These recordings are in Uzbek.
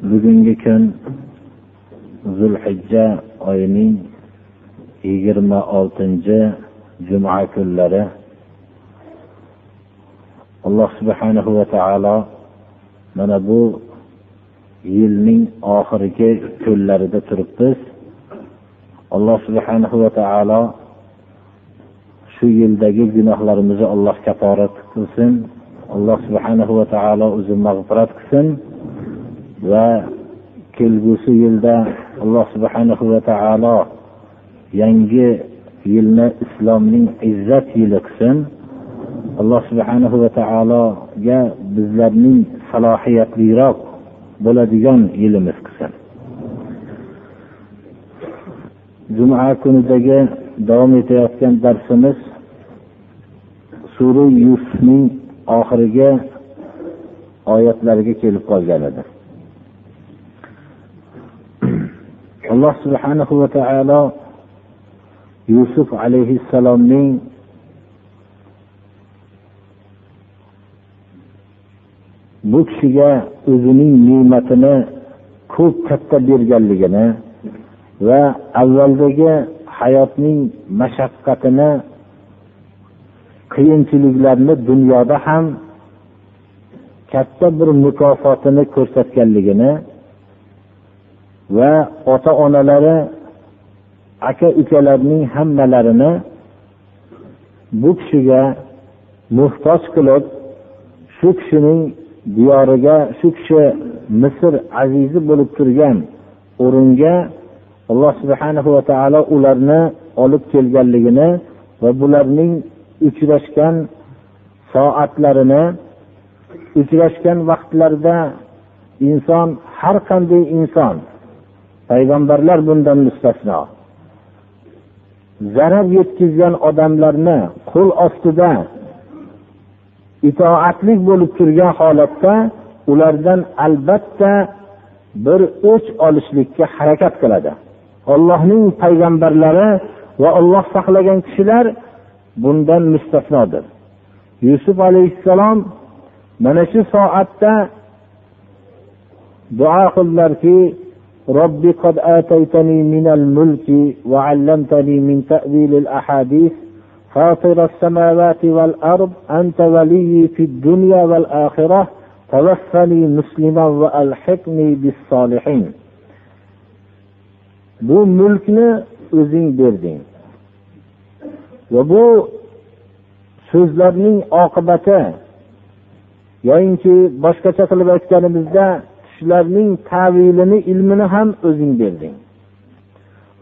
Bugungi kun zulhijja oyining yigirma oltinchi juma kunlari. Alloh subhanahu va taolo mana bu yilning oxirgi kunlarida turibmiz. Alloh subhanahu va taolo shu yildagi gunohlarimizni alloh kaforat qilsin. Alloh subhanahu va taolo o'zi mag'firat qilsin. Va kelgusi yilda alloh subhanahu va taolo yangi yilni islomning izzat yili qilsin. Alloh subhanahu va taologa bizlarning salohiyatliroq bo'ladigan yilimiz qilsin. Juma kunidagi davom etayotgan darsimiz sura yusufning oxirgi oyatlariga kelib qolgan edi. Alloh subhanahu va taolo yusuf alayhissalomning bu kishiga o'zining ne'matini ko'p katta berganligini va avvaldagi hayotning mashaqqatini qiyinchiliklarni dunyoda ham katta bir mukofotini ko'rsatganligini va ota onalari aka ukalarning hammalarini bu kishiga muhtoj qilib shu kishining diyoriga shu kishi misr azizi bo'lib turgan o'ringa alloh subhana va taolo ularni olib kelganligini va bularning uchrashgan soatlarini uchrashgan vaqtlarida inson har qanday inson payg'ambarlar bundan mustasno. Zarar yetkazgan odamlarni qo'l ostida itoatlik bo'lib turgan holatda ulardan albatta bir o'ch olishlikka harakat qiladi. Ollohning payg'ambarlari va olloh saqlagan kishilar bundan mustasnodir. Yusuf alayhissalom mana shu soatda duo qildilarki رب قد آتيتني من الملك وعلمتني من تأويل الأحاديث فاطر السماوات والأرض أنت ولي في الدنيا والآخرة توفني مسلما وألحقني بالصالحين bu mulkni o'zing berding va bu so'zlarning oqibati yoyinki boshqacha qilib aytganimizda tushlarning tavilini ilmini ham o'zing berding.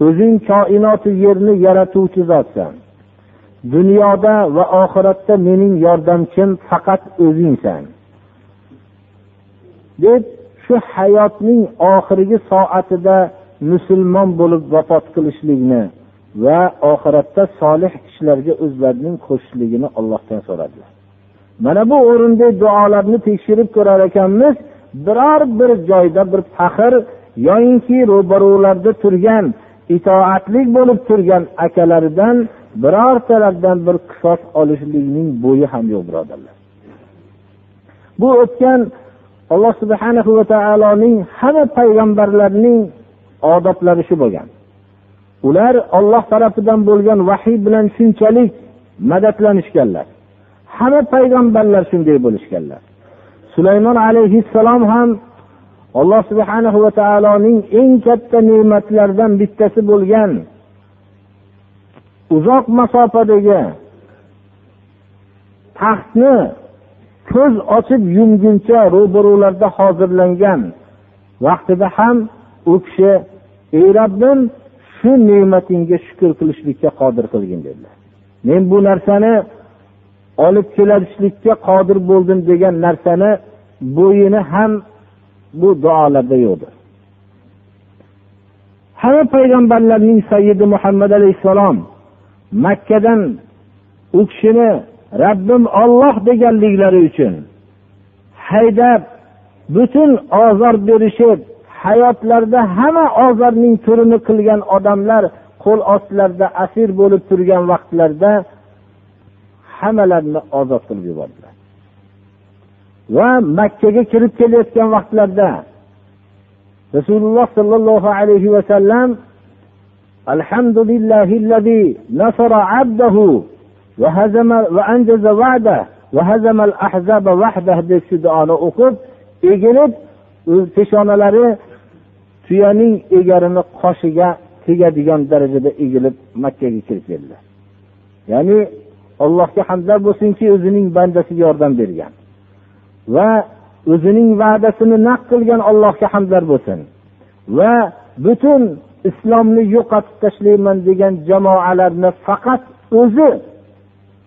O'zing koinoti yerni yaratuvchi zotsan. Dunyoda va oxiratda mening yordamchim faqat o'zingsan. Deb shu hayotning oxirgi soatida musulmon bo'lib vafot qilishlikni va oxiratda solih kishilarga o'zlarining qo'shishligini ollohdan so'radilar. Mana bu o'rinda duolarni tekshirib ko'rar ekanmiz. Biror bir joyda bir faxr yoyinki ro'barularda turgan itoatlik bo'lib turgan akalaridan birortalaridan bir qisos olishlikning bo'yi ham yo'q birodarlar. Bu o'tgan alloh subhana va taoloning hamma payg'ambarlarning odoblari shu bo'lgan. Ular olloh tarafidan bo'lgan vahiy bilan shunchalik madadlanishganlar. Hamma payg'ambarlar shunday bo'lishganlar. Sulaymon alayhissalom ham alloh subhana va taoloning eng katta ne'matlaridan bittasi bo'lgan uzoq masofadagi taxtni ko'z ochib yumguncha ro'barularda hozirlangan vaqtida ham u kishi ey robbim shu ne'matingga shukur qilishlikka qodir qilgin dedilar. Men bu narsani olib kelishlikka qodir bo'ldim degan narsani bo'yini ham bu duolarda yo'qdir hamma payg'ambarlarning sayyidi muhammad alayhissalom makkadan u kishini rabbim olloh deganliklari uchun haydab butun ozor berishib hayotlarida hamma ozorning turini qilgan odamlar qo'l ostilarida asir bo'lib turgan vaqtlarda hammalarini ozod qilib yubordilar va makkaga kirib kelayotgan vaqtlarda rasululloh sollallohu alayhi vasallam alhamdulillahi nasara abdahu وهزم وأنجز وعده وهزم الأحزاب وحده deb shu duoni o'qib egilib peshonalari tuyaning egarini qoshiga tegadigan darajada egilib makkaga kirib keldilar ya'ni allohga hamdlar bo'lsinki o'zining bandasiga yordam bergan. Va o'zining va'dasini naq qilgan allohga hamdlar bo'lsin. Va butun islomni yo'qotib tashlayman degan jamoalarni faqat o'zi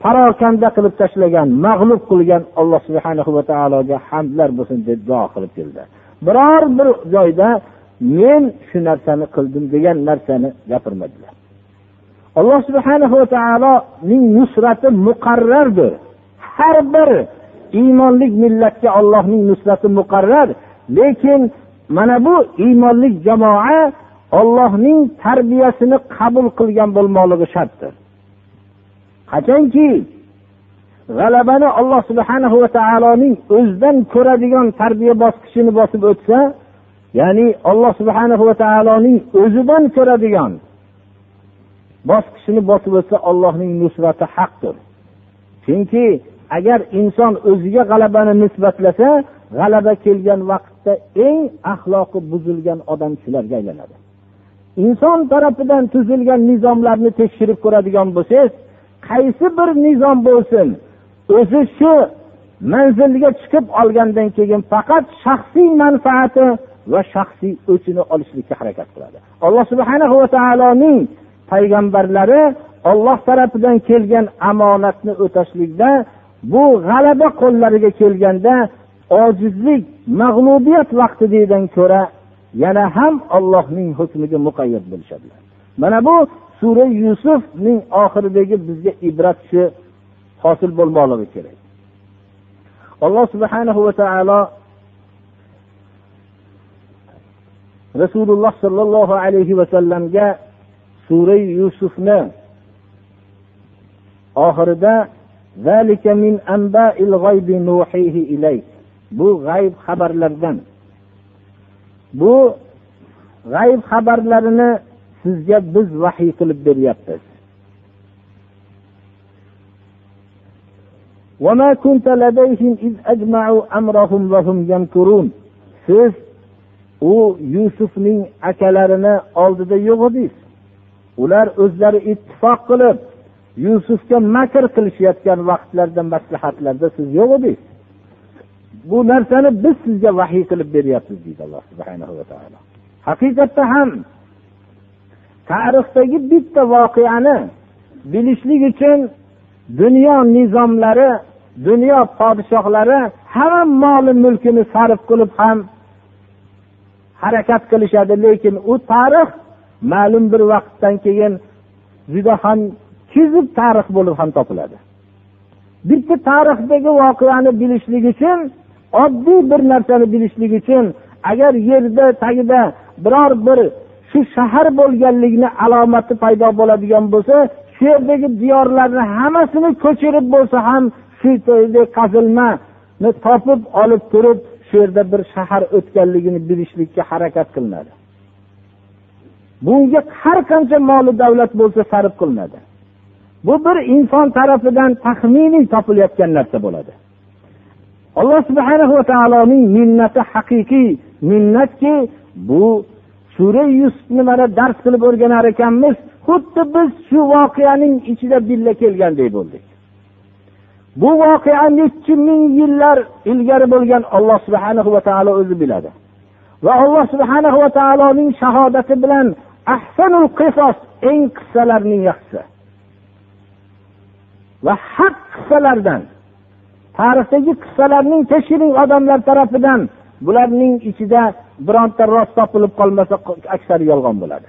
parokanda qilib tashlagan mag'lub qilgan alloh subhana va taologa hamdlar bo'lsin deb duo qilib keldi. Biror bir joyda men shu narsani qildim degan narsani gapirmadilar. Alloh subhanahu va taoloning nusrati muqarrardir. Har bir iymonli millatga ollohning nusrati muqarrar lekin mana bu iymonli jamoa ollohning tarbiyasini qabul qilgan bo'lmoqligi shartdir. Qachonki g'alabani alloh subhanahu va taoloning o'zidan ko'radigan tarbiya bosqichini bosib o'tsa ya'ni alloh subhanahu va taoloning o'zidan ko'radigan bosqichini bosib o'tsa allohning nusrati haqdir. Chunki agar inson o'ziga g'alabani nisbatlasa g'alaba kelgan vaqtda eng axloqi buzilgan odam shularga aylanadi. Inson tarafidan tuzilgan nizomlarni tekshirib ko'radigan bo'lsangiz qaysi bir nizom bo'lsin o'zi shu manzilga chiqib olgandan keyin faqat shaxsiy manfaati va shaxsiy o'chini olishlikka harakat qiladi. Alloh subhana va taoloning payg'ambarlari olloh tarafidan kelgan omonatni o'tashlikda bu g'alaba qo'llariga kelganda ojizlik mag'lubiyat vaqtidagidan ko'ra yana ham ollohning hukmiga muqayyat bo'lishadilar. Mana bu sura yusufning oxiridagi bizga ibrat shu hosil bo'lmoqligi kerak. Alloh subhana va taolo rasululloh sollallohu alayhi vasallamga sura yusufni oxirida bu g'ayb xabarlardan. Bu g'ayb xabarlarini sizga biz vahiy qilib beryapmiz. Siz u yusufning akalarini oldida yo'q edingiz. Ular o'zlari ittifoq qilib yusufga makr qilishayotgan vaqtlarda maslahatlarda siz yo'q edingiz. Bu narsani biz sizga vahiy qilib beryapmiz deydi alloh subhana va taolo. Haqiqatda ham tarixdagi bitta voqeani bilishlik uchun dunyo nizomlari dunyo podshohlari hamma moli mulkini sarf qilib ham harakat qilishadi lekin u tarix ma'lum bir vaqtdan keyin juda ham chizib tarix bo'lib ham topiladi. Bitta tarixdagi voqeani bilishlik uchun oddiy bir narsani bilishlik uchun agar yerda tagida biror bir shu shahar bo'lganligini alomati paydo bo'ladigan bo'lsa shu yerdagi diyorlarni hammasini ko'chirib bo'lsa ham shu qazilmani topib olib turib shu yerda bir shahar o'tganligini bilishlikka harakat qilinadi. Bunga har qancha moli davlat bo'lsa sarf qilinadi. Bu bir inson tarafidan taxminiy topilayotgan narsa bo'ladi. Alloh subhana va taoloning minnati haqiqiy minnatki bu sura yusufni mana dars qilib o'rganar ekanmiz xuddi biz shu voqeaning ichida birga kelgandek bo'ldik. Bu voqea nechi ming yillar ilgari bo'lgan alloh subhana va taolo o'zi biladi. Va alloh subhana va taoloning shahodati bilan ahsanul qisos eng qissalarning yaxshisi. Va haq qissalardan tarixdagi qissalarning tekshiring odamlar tarafidan bularning ichida bironta rost topilib qolmasa aksari yolg'on bo'ladi.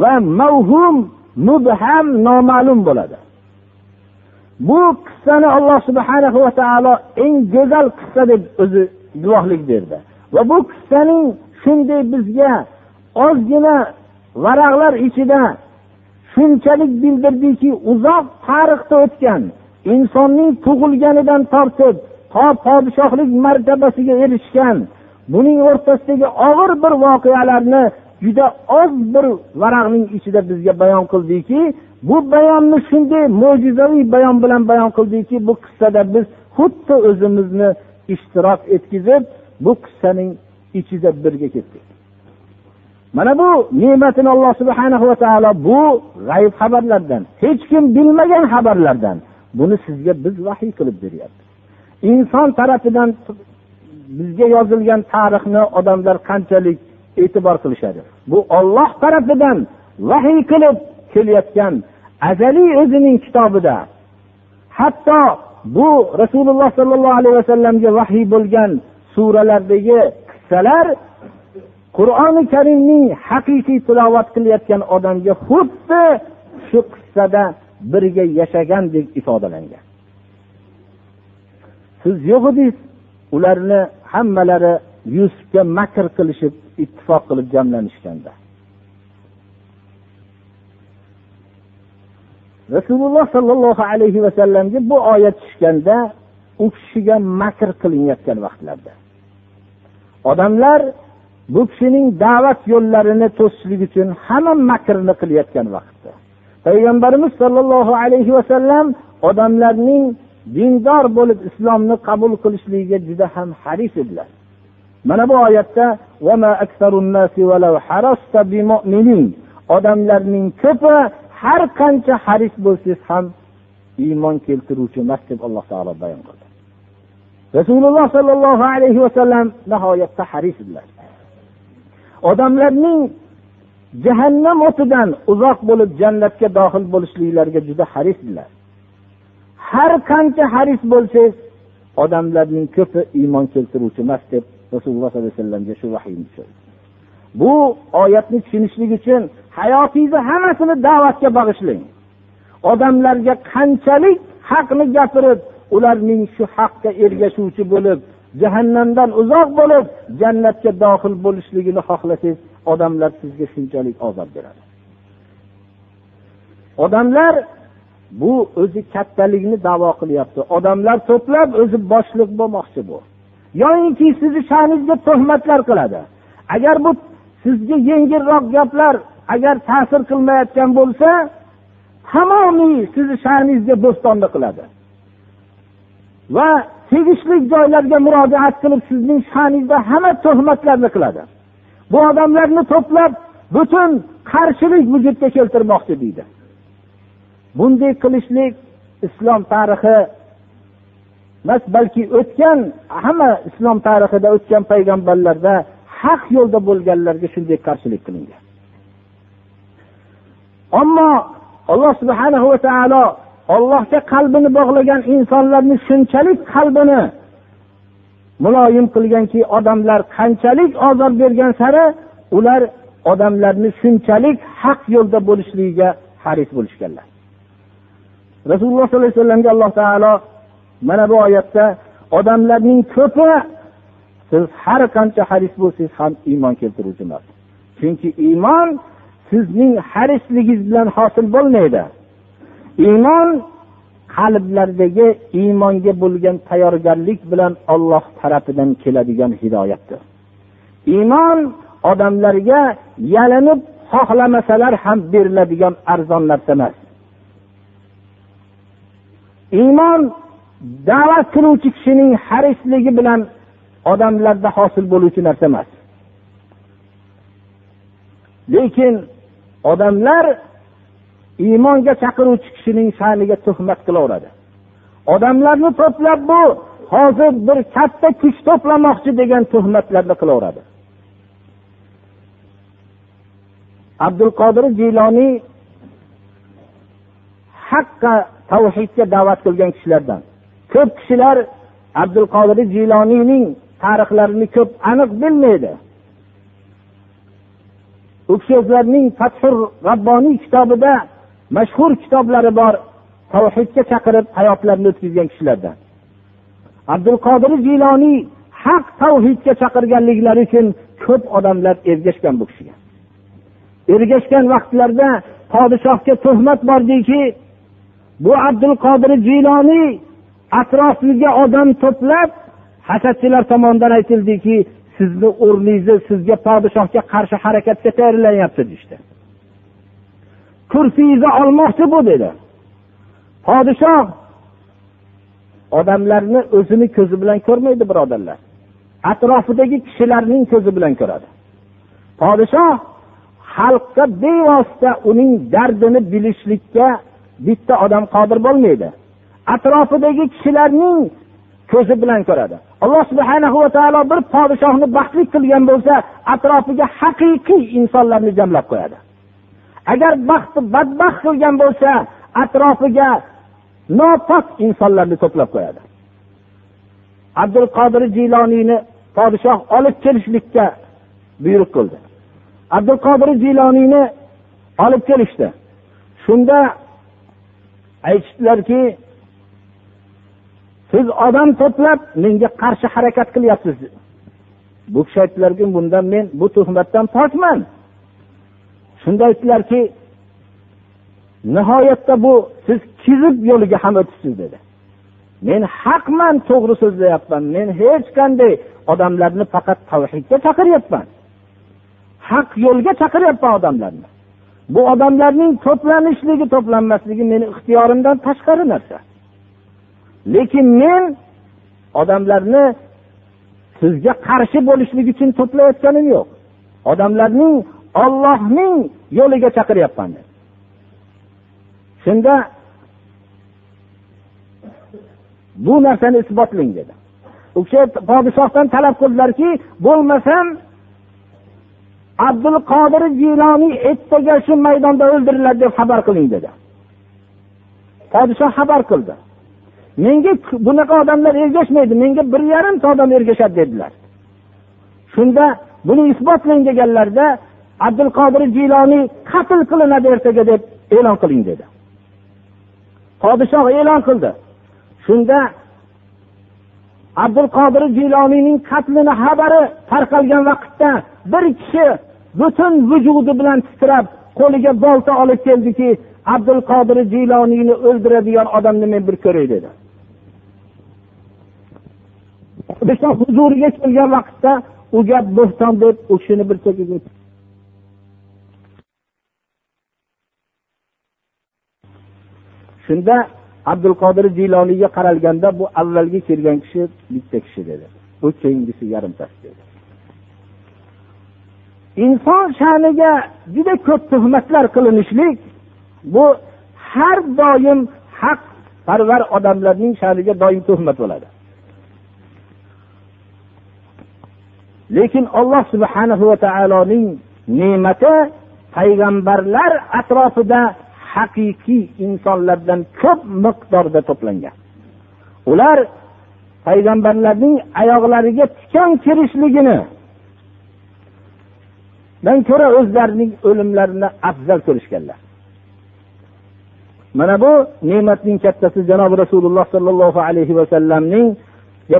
Va mavhum mubham noma'lum bo'ladi. Bu qissani alloh subhana va taolo eng go'zal qissa deb o'zi guvohlik berdi. Va bu qissaning shunday bizga ozgina varaqlar ichida shunchalik bildirdiki uzoq tarixda o'tgan insonning tug'ilganidan tortib to podshohlik martabasiga erishgan buning o'rtasidagi og'ir bir voqealarni juda oz bir varaqning ichida bizga bayon qildiki bu bayonni shunday mo'jizaviy bayon bilan bayon qildiki bu qissada biz xuddi o'zimizni ishtirok etkazib bu qissaning ichida birga ketdik mana bu ne'matini alloh subhana va taolo bu g'ayb xabarlardan hech kim bilmagan xabarlardan buni sizga biz vahiy qilib beryapmiz. Inson tarafidan bizga yozilgan tarixni odamlar qanchalik e'tibor qilishadi? Bu olloh tarafidan vahiy qilib kelayotgan azaliy o'zining kitobida. Hatto bu rasululloh sollallohu alayhi vasallamga vahiy bo'lgan suralardagi qissalar qur'oni karimning haqiqiy tilovat qilayotgan odamga xuddi shu qissada birga yashagandek ifodalangan. Siz yo'q edingiz ularni hammalari yusufga makr qilishib ittifoq qilib jamlanishganda. Rasululloh sollallohu alayhi vasallamga bu oyat tushganda u kishiga makr qilinayotgan vaqtlarda. Odamlar bu kishining da'vat yo'llarini to'sishlik uchun hamma makrni qilayotgan vaqtda. Payg'ambarimiz sollallohu alayhi vasallam odamlarning dindor bo'lib islomni qabul qilishligiga juda ham haris edilar. Mana bu oyatda odamlarning ko'pi har qancha haris bo'lsangiz ham iymon keltiruvchi emas deb alloh taolo bayon qildi. Rasululloh sollallohu alayhi vasallam nihoyatda harisdilar odamlarning jahannam o'tidan uzoq bo'lib jannatga dohil bo'lishliklariga juda harisdilar har qancha haris bo'lsangiz odamlarning ko'pi iymon keltiruvchi emas deb rasululloh sollallohu alayhi vasallamga shu vahiy bu oyatni tushunishlik uchun hayotingizni hammasini da'vatga bag'ishlang. Odamlarga qanchalik haqni gapirib ularning shu haqqa ergashuvchi bo'lib jahannamdan uzoq bo'lib jannatga dohil bo'lishligini xohlasangiz odamlar sizga shunchalik ozob beradi. Odamlar bu o'zi kattalikni davo qilyapti. Odamlar to'plab o'zi boshliq bo'lmoqchi bu. Yoyinki sizni sha'ningizga tuhmatlar qiladi. Agar bu sizga yengilroq gaplar agar ta'sir qilmayotgan bo'lsa tamomiy sizni sha'ningizga bo'stonlik qiladi. Va tegishli joylarga murojaat qilib sizning sha'ningizda hamma tuhmatlarni qiladi. Bu odamlarni to'plab butun qarshilik vujudga keltirmoqchi deydi. Bunday qilishlik islom tarixi emas balki o'tgan hamma islom tarixida o'tgan payg'ambarlarda haq yo'lda bo'lganlarga shunday qarshilik qilingan. Ammo alloh subhana va taolo ollohga qalbini bog'lagan insonlarni shunchalik qalbini muloyim qilganki odamlar qanchalik ozor bergan sari ular odamlarni shunchalik haq yo'lda bo'lishligiga haris bo'lishganlar. Rasululloh sollallohu alayhi vasallamga alloh taolo mana bu oyatda odamlarning ko'pi siz har qancha haris bo'lsangiz ham iymon keltiruvchi emas chunki iymon sizning harisligingiz bilan hosil bo'lmaydi. Iymon qalblardagi iymonga bo'lgan tayyorgarlik bilan olloh tarafidan keladigan hidoyatdir. Iymon odamlarga yalinib xohlamasalar ham beriladigan arzon narsa emas. Iymon da'vat qiluvchi kishining harisligi bilan odamlarda hosil bo'luvchi narsa emas. Lekin odamlar iymonga chaqiruvchi kishining sha'niga tuhmat qilaveradi. Odamlarni to'plab bu hozir bir katta kuch to'plamoqchi degan tuhmatlarni qilaveradi. Abdul qodir jiyloniy haqqa tavhidga da'vat qilgan kishilardan. Ko'p kishilar abdul qodir jiloniyning tarixlarini ko'p aniq bilmaydi. U kishi o'zlarining fathur rabboniy kitobida mashhur kitoblari bor tavhidga chaqirib hayotlarini o'tkazgan kishilardan. Abdul qodir jiloniy haq tavhidga chaqirganliklari uchun ko'p odamlar ergashgan bu kishiga. Ergashgan vaqtlarda podshohga tuhmat bordiki bu abdul qodir jiloniy atrofiga odam to'plab hasadchilar tomonidan aytildiki sizni o'rningizni sizga podshohga qarshi harakatga tayyorlanyapti deyishdi. Kursiyingizni olmoqchi bu dedi. Podshoh odamlarni o'zini ko'zi bilan ko'rmaydi birodarlar. Atrofidagi kishilarning ko'zi bilan ko'radi. Podshoh xalqqa bevosita uning dardini bilishlikka bitta odam qodir bo'lmaydi. Atrofidagi kishilarning ko'zi bilan ko'radi. Alloh subhana va taolo bir podshohni baxtli qilgan bo'lsa atrofiga haqiqiy insonlarni jamlab qo'yadi. Agar baxtni badbaxt qilgan bo'lsa atrofiga nopok insonlarni to'plab qo'yadi. Abdul qodir jiloniyni podshoh olib kelishlikka buyruq qildi. Abdul qodir jiloniyni olib kelishdi. Shunda aytishdilarki siz odam to'plab menga qarshi harakat qilyapsiz. Bu kishi aytdilarki bundan men bu tuhmatdan pokman shunda aytdilarki nihoyatda bu siz kizib yo'liga ham o'tibsiz dedi. Men haqman to'g'ri so'zlayapman men hech qanday odamlarni faqat tavhidga chaqiryapman. Haq yo'lga chaqiryapman odamlarni. Bu odamlarning to'planishligi to'planmasligi meni ixtiyorimdan tashqari narsa. Lekin men odamlarni sizga qarshi bo'lishlik uchun to'playotganim yo'q. Odamlarning ollohning yo'liga chaqiryapman shunda bu narsani isbotlang dedi. U kishi podshohdan talab qildilarki bo'lmasam abdul qodir jiloniy ertaga shu maydonda o'ldiriladi deb xabar qiling dedi. Podshoh xabar qildi. Menga bunaqa odamlar ergashmaydi menga bir yarimta odam ergashadi dedilar. Shunda buni isbotlang deganlarida abdul qodir jiloniy qatl qilinadi ertaga deb e'lon qiling dedi. Podshoh e'lon qildi. Shunda abdul qodir jiloniyning qatlini xabari tarqalgan vaqtda bir kishi butun vujudi bilan titrab qo'liga bolta olib keldiki abdul qodir jiloniyni o'ldiradigan odamni men bir ko'ray dedi. Huzuriga kelgan vaqtda u gap bo'xton deb u kishini bir chekkaga shunda abdul qodir jiloniyga qaralganda bu avvalgi kelgan kishi bitta kishi dedi. Bu keyingisi yarimtasi dedi. Inson sha'niga juda ko'p tuhmatlar qilinishlik bu har doim haq parvar odamlarning sha'niga doim tuhmat bo'ladi. Lekin alloh subhanahu va taoloning ne'mati payg'ambarlar atrofida haqiqiy insonlardan ko'p miqdorda to'plangan ular payg'ambarlarning oyoqlariga tikan kirishligini dan ko'ra o'zlarining o'limlarini afzal ko'rishganlar mana bu ne'matning kattasi janobi rasululloh sollallohu alayhi vasallamning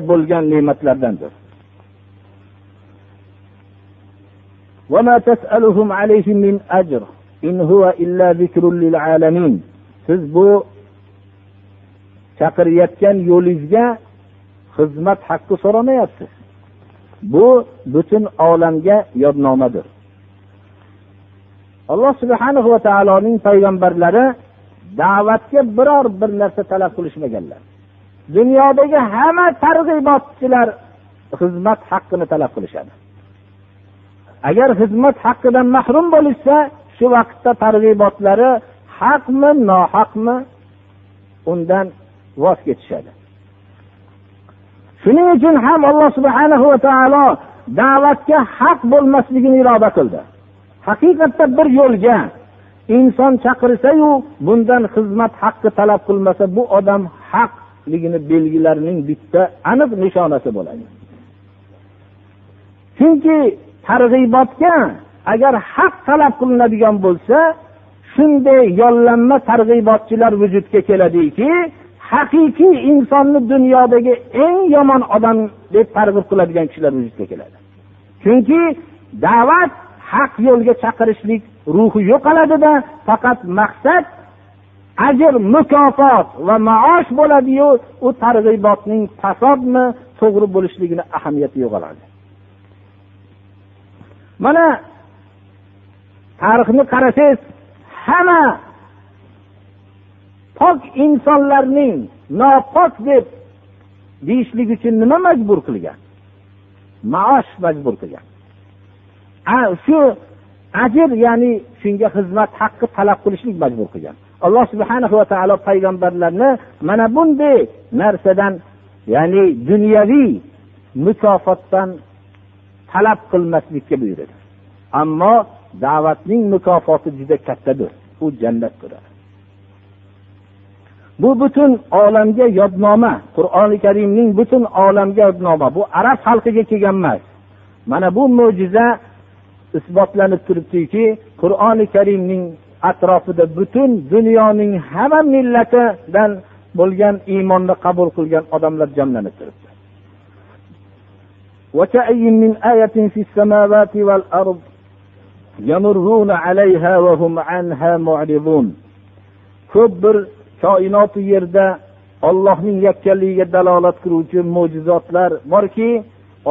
bo'lgan ne'matlardandir وما تسألهم عليه من أجر in huva illa zikrul lil alamin. Siz bu chaqirayotgan yo'lingizga xizmat haqqi so'ramayapsiz. Bu butun olamga yodnomadir. Alloh subhana va taoloning payg'ambarlari da'vatga biror bir narsa talab qilishmaganlar. Dunyodagi hamma targ'ibotchilar xizmat haqqini talab qilishadi. Agar xizmat haqqidan mahrum bo'lishsa shu vaqtda targ'ibotlari haqmi nohaqmi undan voz kechishadi. Shuning uchun ham alloh subhana va taolo da'vatga haq bo'lmasligini iroda qildi. Haqiqatda bir yo'lga inson chaqirsayu bundan xizmat haqqi talab qilmasa bu odam haqligini belgilarining bitta aniq nishonasi bo'ladi. Chunki targ'ibotga agar haq talab qilinadigan bo'lsa shunday yollanma targ'ibotchilar vujudga keladiki haqiqiy insonni dunyodagi eng yomon odam deb targ'ib qiladigan kishilar vujudga keladi. Chunki da'vat haq yo'lga chaqirishlik ruhi yo'qoladida faqat maqsad ajr mukofot va maosh bo'ladiyu u targ'ibotning fasodmi to'g'ri bo'lishligini ahamiyati yo'qoladi. Mana tarixni qarasangiz hamma pok insonlarning nopok deb deyishlik uchun nima majbur qilgan? Maosh majbur qilgan. Shu ajr ya'ni shunga xizmat haqqi talab qilishlik majbur qilgan. Alloh subhana va taolo payg'ambarlarni mana bunday narsadan ya'ni dunyoviy mukofotdan talab qilmaslikka buyurdi. Ammo da'vatning mukofoti juda kattadir. U jannat ko'radi. Bu butun olamga yodnoma. Qur'oni karimning butun olamga yodnoma. Bu arab xalqiga kelgan emas. Mana bu mo'jiza isbotlanib turibdiki qur'oni karimning atrofida butun dunyoning hamma millatidan bo'lgan iymonni qabul qilgan odamlar jamlanib turibdi. Ko'p bir koinoti yerda ollohning yakkanligiga dalolat qiluvchi mo'jizotlar borki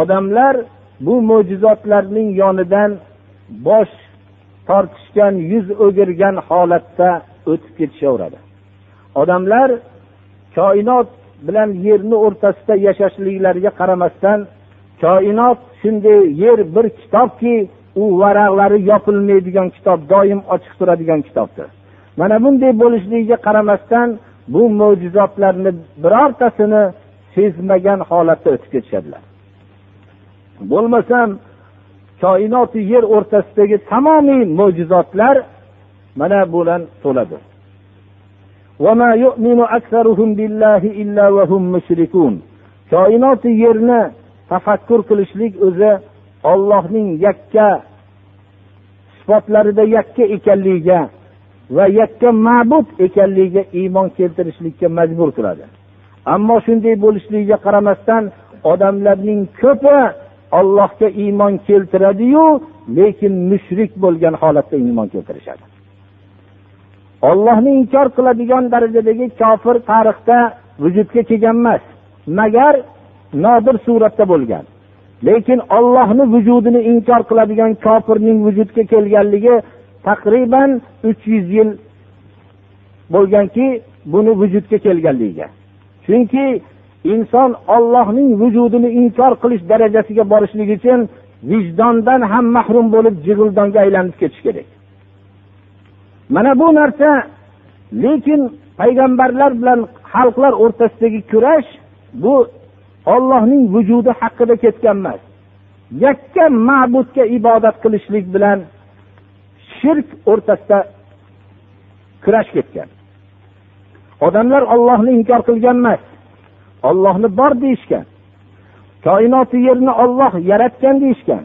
odamlar bu mo'jizotlarning yonidan bosh tortishgan yuz o'girgan holatda o'tib ketishaveradi. Odamlar koinot bilan yerni o'rtasida yashashliklariga qaramasdan koinot shunday yer bir kitobki u varaqlari yopilmaydigan kitob doim ochiq turadigan kitobdir. Mana bunday bo'lishligiga qaramasdan bu mo'jizotlarni birortasini sezmagan holatda o'tib ketishadilar. Bo'lmasam koinoti yer o'rtasidagi tamomiy mo'jizotlar mana bilan to'ladi. Koinoti yerni tafakkur qilishlik o'zi ollohning yakka sifatlarida yakka ekanligiga va yakka ma'bud ekanligiga iymon keltirishlikka majbur qiladi. Ammo shunday bo'lishligiga qaramasdan odamlarning ko'pi ollohga iymon keltiradiyu lekin mushrik bo'lgan holatda iymon keltirishadi. Ollohni inkor qiladigan darajadagi kofir tarixda vujudga kelgan emas magar nodir suratda bo'lgan. Lekin ollohni vujudini inkor qiladigan kofirning vujudga kelganligi taqriban uch yuz yil bo'lganki buni vujudga kelganligiga. Chunki inson ollohning vujudini inkor qilish darajasiga borishlik uchun vijdondan ham mahrum bo'lib jig'ildonga aylanib ketish kerak. Mana bu narsa lekin payg'ambarlar bilan xalqlar o'rtasidagi kurash bu ollohning vujudi haqida ketgan emas. Yakka ma'budga ibodat qilishlik bilan shirk o'rtasida kurash ketgan. Odamlar ollohni inkor qilgan emas. Ollohni bor deyishgan. Koinoti yerni olloh yaratgan deyishgan.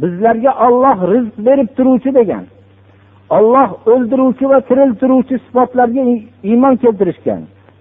Bizlarga olloh rizq berib turuvchi degan. Olloh o'ldiruvchi va tiriltiruvchi sifatlarga iymon keltirishgan.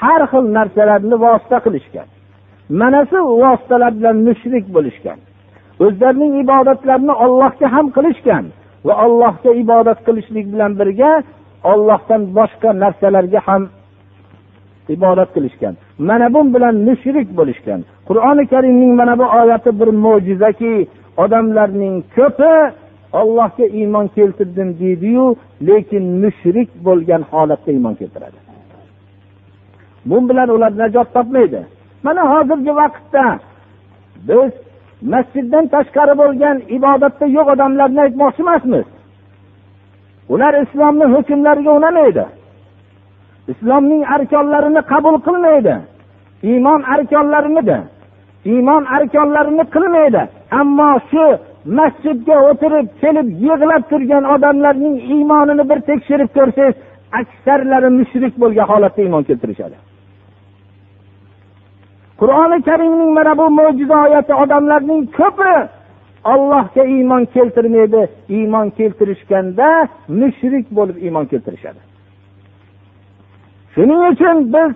har xil narsalarni vosita qilishgan. Mana shu vositalar bilan mushrik bo'lishgan. O'zlarining ibodatlarini ollohga ham qilishgan va allohga ibodat qilishlik bilan birga ollohdan boshqa narsalarga ham ibodat qilishgan. Mana bu bilan mushrik bo'lishgan. Qur'oni karimning mana bu oyati bir mo'jizaki odamlarning ko'pi ollohga iymon keltirdim deydiyu lekin mushrik bo'lgan holatda iymon keltiradi. Bu bilan ular najot topmaydi. Mana hozirgi vaqtda biz masjiddan tashqari bo'lgan ibodatda yo'q odamlarni aytmoqchi emasmiz. Ular islomni hukmlariga unamaydi. Islomning arkonlarini qabul qilmaydi. Iymon arkonlarini iymon arkonlarini qilmaydi. Ammo shu masjidga o'tirib kelib yig'lab turgan odamlarning iymonini bir tekshirib ko'rsangiz aksarlari mushrik bo'lgan holatda iymon keltirishadi. Qur'oni karimning mana bu mo'jiza oyati odamlarning ko'pi ollohga iymon keltirmaydi. Iymon keltirishganda mushrik bo'lib iymon keltirishadi. Shuning uchun biz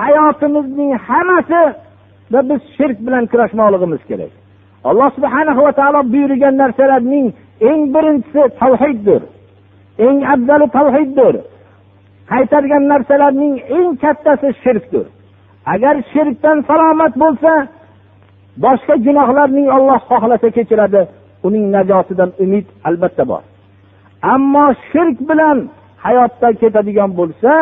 hayotimizning hammasida biz shirk bilan kurashmoqligimiz kerak. Alloh subhana va taolo buyurgan narsalarning eng birinchisi tavhiddir. Eng afzali tavhiddir. Qaytargan narsalarning eng kattasi shirkdir. agar shirkdan salomat bo'lsa boshqa gunohlarning olloh xohlasa kechiradi uning najotidan umid albatta bor ammo shirk bilan hayotdan ketadigan bo'lsa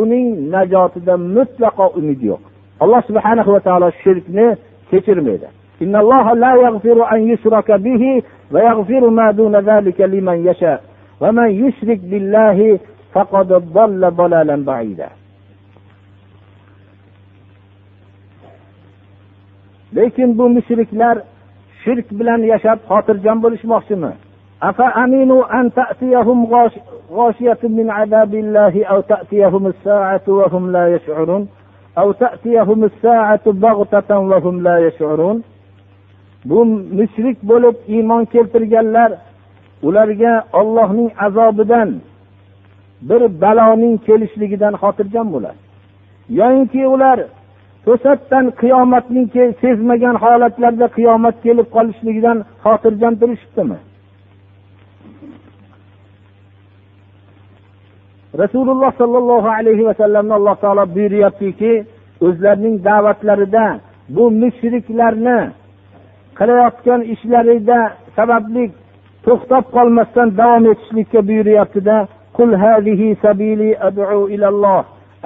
uning najotida mutlaqo umid yo'q alloh subhanahu va taolo shirkni kechirmaydi إن الله لا يغفر أن يشرك به ويغفر ما دون ذلك لمن يشاء ومن يشرك بالله فقد ضل ضلالا بعيدا lekin bu mushriklar shirk bilan yashab xotirjam bo'lishmoqchimi أفأمنوا أن تأتيهم غاشية من عذاب الله أو تأتيهم الساعة وهم لا يشعرون أو تأتيهم الساعة بغتة وهم لا يشعرون bu mushrik bo'lib iymon keltirganlar ularga ollohning azobidan bir baloning kelishligidan xotirjam bo'ladi yoyinki ular to'satdan qiyomatning sezmagan holatlarda qiyomat kelib qolishligidan xotirjam turishibdimi? Rasululloh sollallohu alayhi vasallamni alloh taolo buyuryaptiki o'zlarining da'vatlarida bu mushriklarni qilayotgan ishlarida sababli to'xtab qolmasdan davom etishlikka buyuryaptida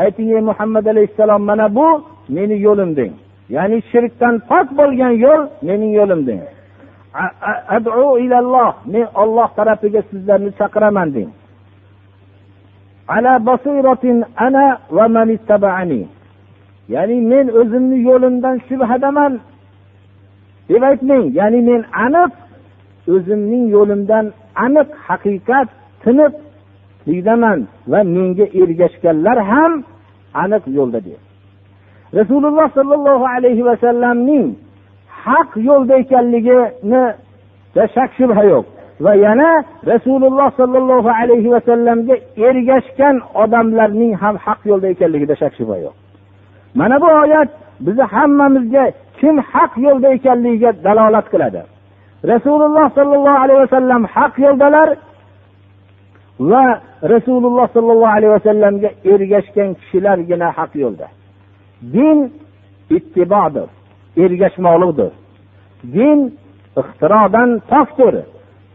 ayting ey muhammad alayhissalom mana bu meni yo'lim deng. Ya'ni shirkdan pok bo'lgan yo'l mening yo'lim deng. Ilalloh. Men olloh tarafiga sizlarni chaqiraman deng. Ala basiratin ana va man ittaba'ani. Ya'ni men o'zimni yo'limdan shubhadaman. Deb aytmang. Ya'ni men aniq o'zimning yo'limdan aniq haqiqat tiniqlikdaman va menga ergashganlar ham aniq yo'lda deydi rasululloh sollallohu alayhi vasallamning haq yo'lda ekanligini shak shubha yo'q. Va yana rasululloh sollallohu alayhi vasallamga ergashgan odamlarning ham haq yo'lda ekanligida shak shubha yo'q. Mana bu oyat bizni hammamizga kim haq yo'lda ekanligiga dalolat qiladi. Rasululloh sollallohu alayhi vasallam haq yo'ldalar va rasululloh sollallohu alayhi vasallamga ergashgan kishilargina haq yo'lda. Din ittibodir ergashmoqlikdir. Din ixtirodan pokdir.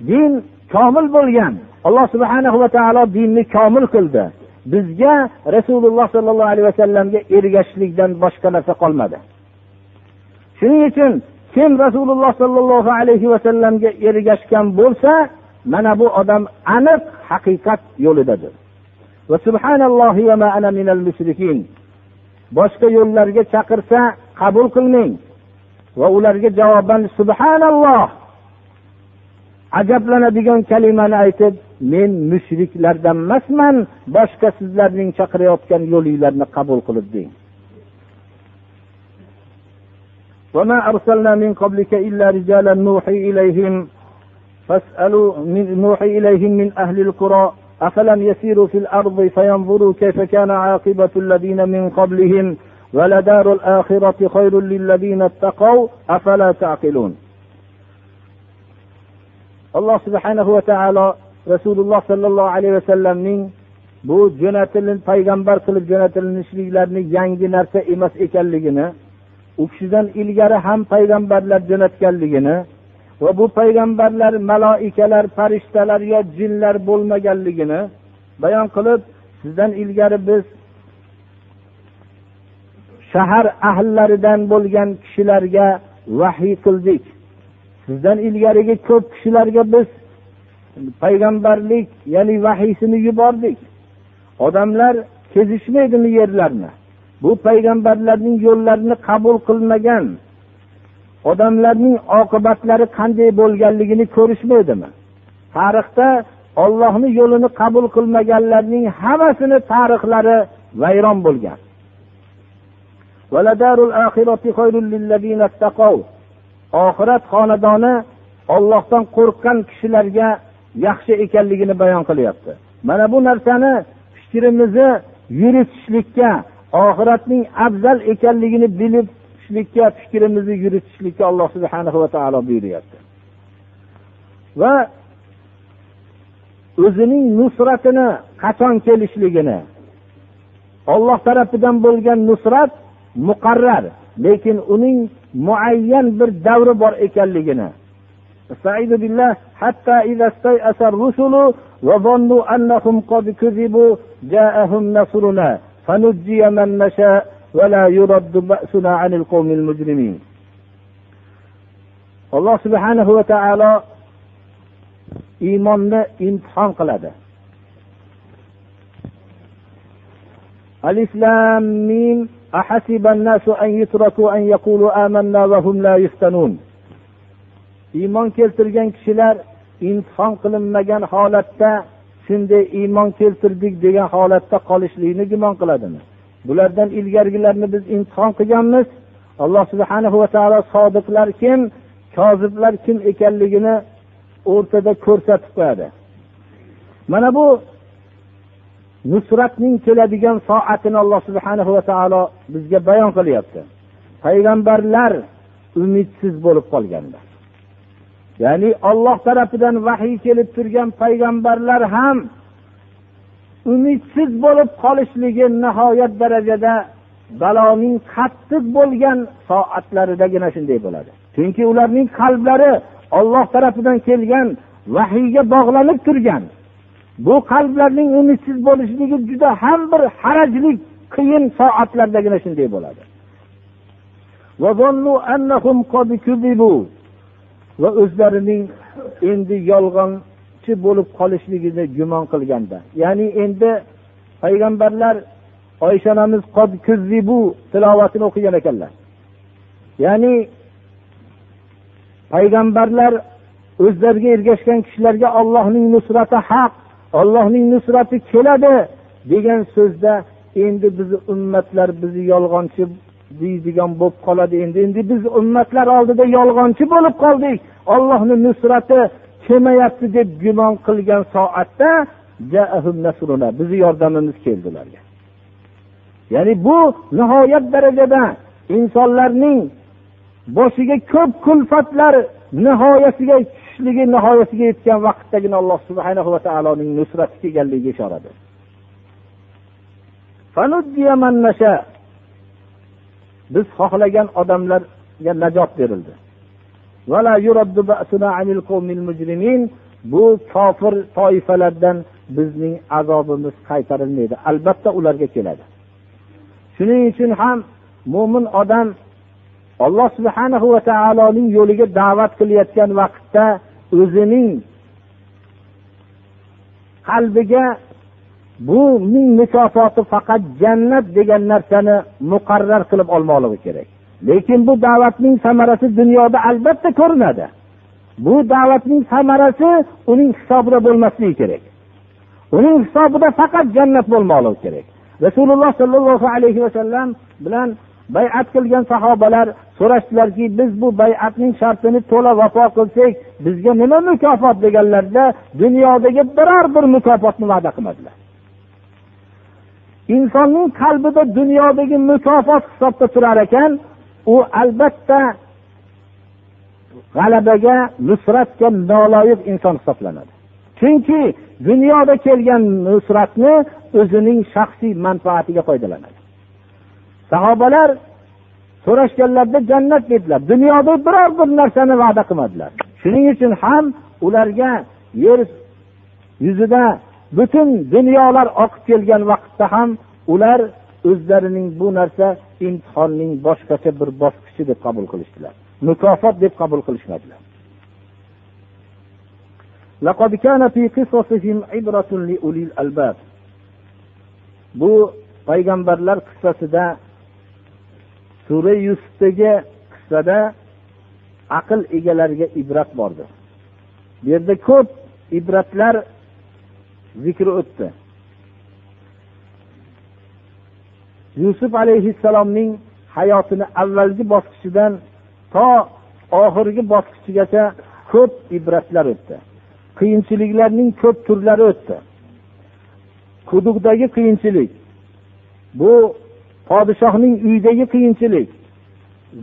Din komil bo'lgan. Alloh subhanahu va taolo dinni komil qildi. Bizga rasululloh sollallohu alayhi vasallamga ergashishlikdan boshqa narsa qolmadi. Shuning uchun kim rasululloh sollallohu alayhi vasallamga ergashgan bo'lsa mana bu odam aniq haqiqat yo'lidadir. boshqa yo'llarga chaqirsa qabul qilmang va ularga javoban subhanalloh ajablanadigan kalimani aytib men mushriklardan emasman boshqa sizlarning chaqirayotgan yo'linglarni qabul qilib deng وما أرسلنا من قبلك إلا رجالا نوحي إليهم فاسألوا من نوحي إليهم من أهل القرى أفلم يسيروا في الأرض فينظروا كيف كان عاقبة الذين من قبلهم ولدار الآخرة خير للذين اتقوا أفلا تعقلون alloh subhanahu va taolo rasululloh sollallohu alayhi vasallamning bu jo'natilin payg'ambar qilib jo'natilinishliklarini yangi narsa emas ekanligini u kishidan ilgari ham payg'ambarlar jo'natganligini va bu payg'ambarlar maloikalar farishtalar yo jinlar bo'lmaganligini bayon qilib sizdan ilgari biz shahar ahllaridan bo'lgan kishilarga vahiy qildik. Sizdan ilgarigi ko'p kishilarga biz payg'ambarlik ya'ni vahiysini yubordik. Odamlar kezishmaydimi yerlarni. Bu payg'ambarlarning yo'llarini qabul qilmagan odamlarning oqibatlari qanday bo'lganligini ko'rishmaydimi? Tarixda ollohni yo'lini qabul qilmaganlarning hammasini tarixlari vayron bo'lgan. Oxirat xonadoni ollohdan qo'rqqan kishilarga yaxshi ekanligini bayon qilyapti. Mana bu narsani fikrimizni yuritishlikka oxiratning afzal ekanligini bilib bilishlikka fikrimizni yuritishlikka alloh subhana va taolo buyuryapti va o'zining nusratini qachon kelishligini olloh tarafidan bo'lgan nusrat muqarrar lekin uning muayyan bir davri bor ekanligini حتى إذا استيأس الرسل وظنوا أنهم قد كذبوا جاءهم نصرنا فنجي من نشاء ولا يرد بأسنا عن القوم المجرمين alloh subhanahu va taolo iymonni imtihon qiladi alif lam mim أحسب الناس أن يتركوا أن يقولوا آمنا وهم لا يفتنون iymon keltirgan kishilar imtihon qilinmagan holatda shunday iymon keltirdik degan holatda qolishlikni gumon qiladimi Bulardan ilgarigilarni biz imtihon qilganmiz. Alloh subhana va taolo sodiqlar kim koziblar kim ekanligini o'rtada ko'rsatib qo'yadi. Mana bu nusratning keladigan soatini alloh subhana va taolo bizga bayon qilyapti. Payg'ambarlar umidsiz bo'lib qolganlar ya'ni olloh tarafidan vahiy kelib turgan payg'ambarlar ham umidsiz bo'lib qolishligi nihoyat darajada baloning qattiq bo'lgan soatlaridagina shunday bo'ladi. Chunki ularning qalblari olloh tarafidan kelgan vahiyga bog'lanib turgan. Bu qalblarning umidsiz bo'lishligi juda ham bir harajli qiyin soatlardagina shunday bo'ladi. Va o'zlarining endi yolg'on yolg'onchi bo'lib qolishligini gumon qilganda. Ya'ni endi payg'ambarlar oysha onamiz tilovatini o'qigan ekanlar. Ya'ni payg'ambarlar o'zlariga ergashgan kishilarga ollohning nusrati haq ollohning nusrati keladi degan so'zda endi bizni ummatlar bizni yolg'onchi deydigan bo'lib qoladi. Endi endi biz ummatlar oldida yolg'onchi bo'lib qoldik. Ollohni nusrati kelmayapti deb gumon qilgan soatda bizni yordamimiz keldi ularga ya'ni bu nihoyat darajada insonlarning boshiga ko'p kulfatlar nihoyasiga tushishligi nihoyasiga yetgan vaqtdagina alloh subhana va taoloning nusrati kelganligiga ishoradir biz xohlagan odamlarga najot berildi. Bu kofir toifalardan bizning azobimiz qaytarilmaydi. Albatta ularga keladi. Shuning uchun ham mo'min odam alloh subhana va taoloning yo'liga da'vat qilayotgan vaqtda o'zining qalbiga bu ming mukofoti faqat jannat degan narsani muqarrar qilib olmoqligi kerak. Lekin bu da'vatning samarasi dunyoda albatta ko'rinadi. Bu da'vatning samarasi uning hisobida bo'lmasligi kerak. Uning hisobida faqat jannat bo'lmoqligi kerak. Rasululloh sollallohu alayhi vasallam bilan bayat qilgan sahobalar so'rashdilarki biz bu bayatning shartini to'la vafo qilsak bizga nima mukofot? deganlarida dunyodagi biror bir mukofotni va'da qilmadilar. Insonning qalbida dunyodagi mukofot hisobda turar ekan u albatta g'alabaga nusratga noloyiq inson hisoblanadi. Chunki dunyoda kelgan nusratni o'zining shaxsiy manfaatiga foydalanadi sahobalar so'rashganlarida jannat dedilar dunyoda biror bir narsani va'da qilmadilar. Shuning uchun ham ularga yer yuzida butun dunyolar oqib kelgan vaqtda ham ular o'zlarining bu narsa imtihonning boshqacha bir bosqichi deb qabul qilishdilar mukofot deb qabul qilishmadilar لقد كان في قصصهم عبرة لأولي الألباب bu payg'ambarlar qissasida sura yusufdagi qissada aql egalariga ibrat bordir bu yerda ko'p ibratlar zikri o'tdi Yusuf alayhissalomning hayotini avvalgi bosqichidan to oxirgi bosqichigacha ko'p ibratlar o'tdi. Qiyinchiliklarning ko'p turlari o'tdi. Quduqdagi qiyinchilik bu podshohning uyidagi qiyinchilik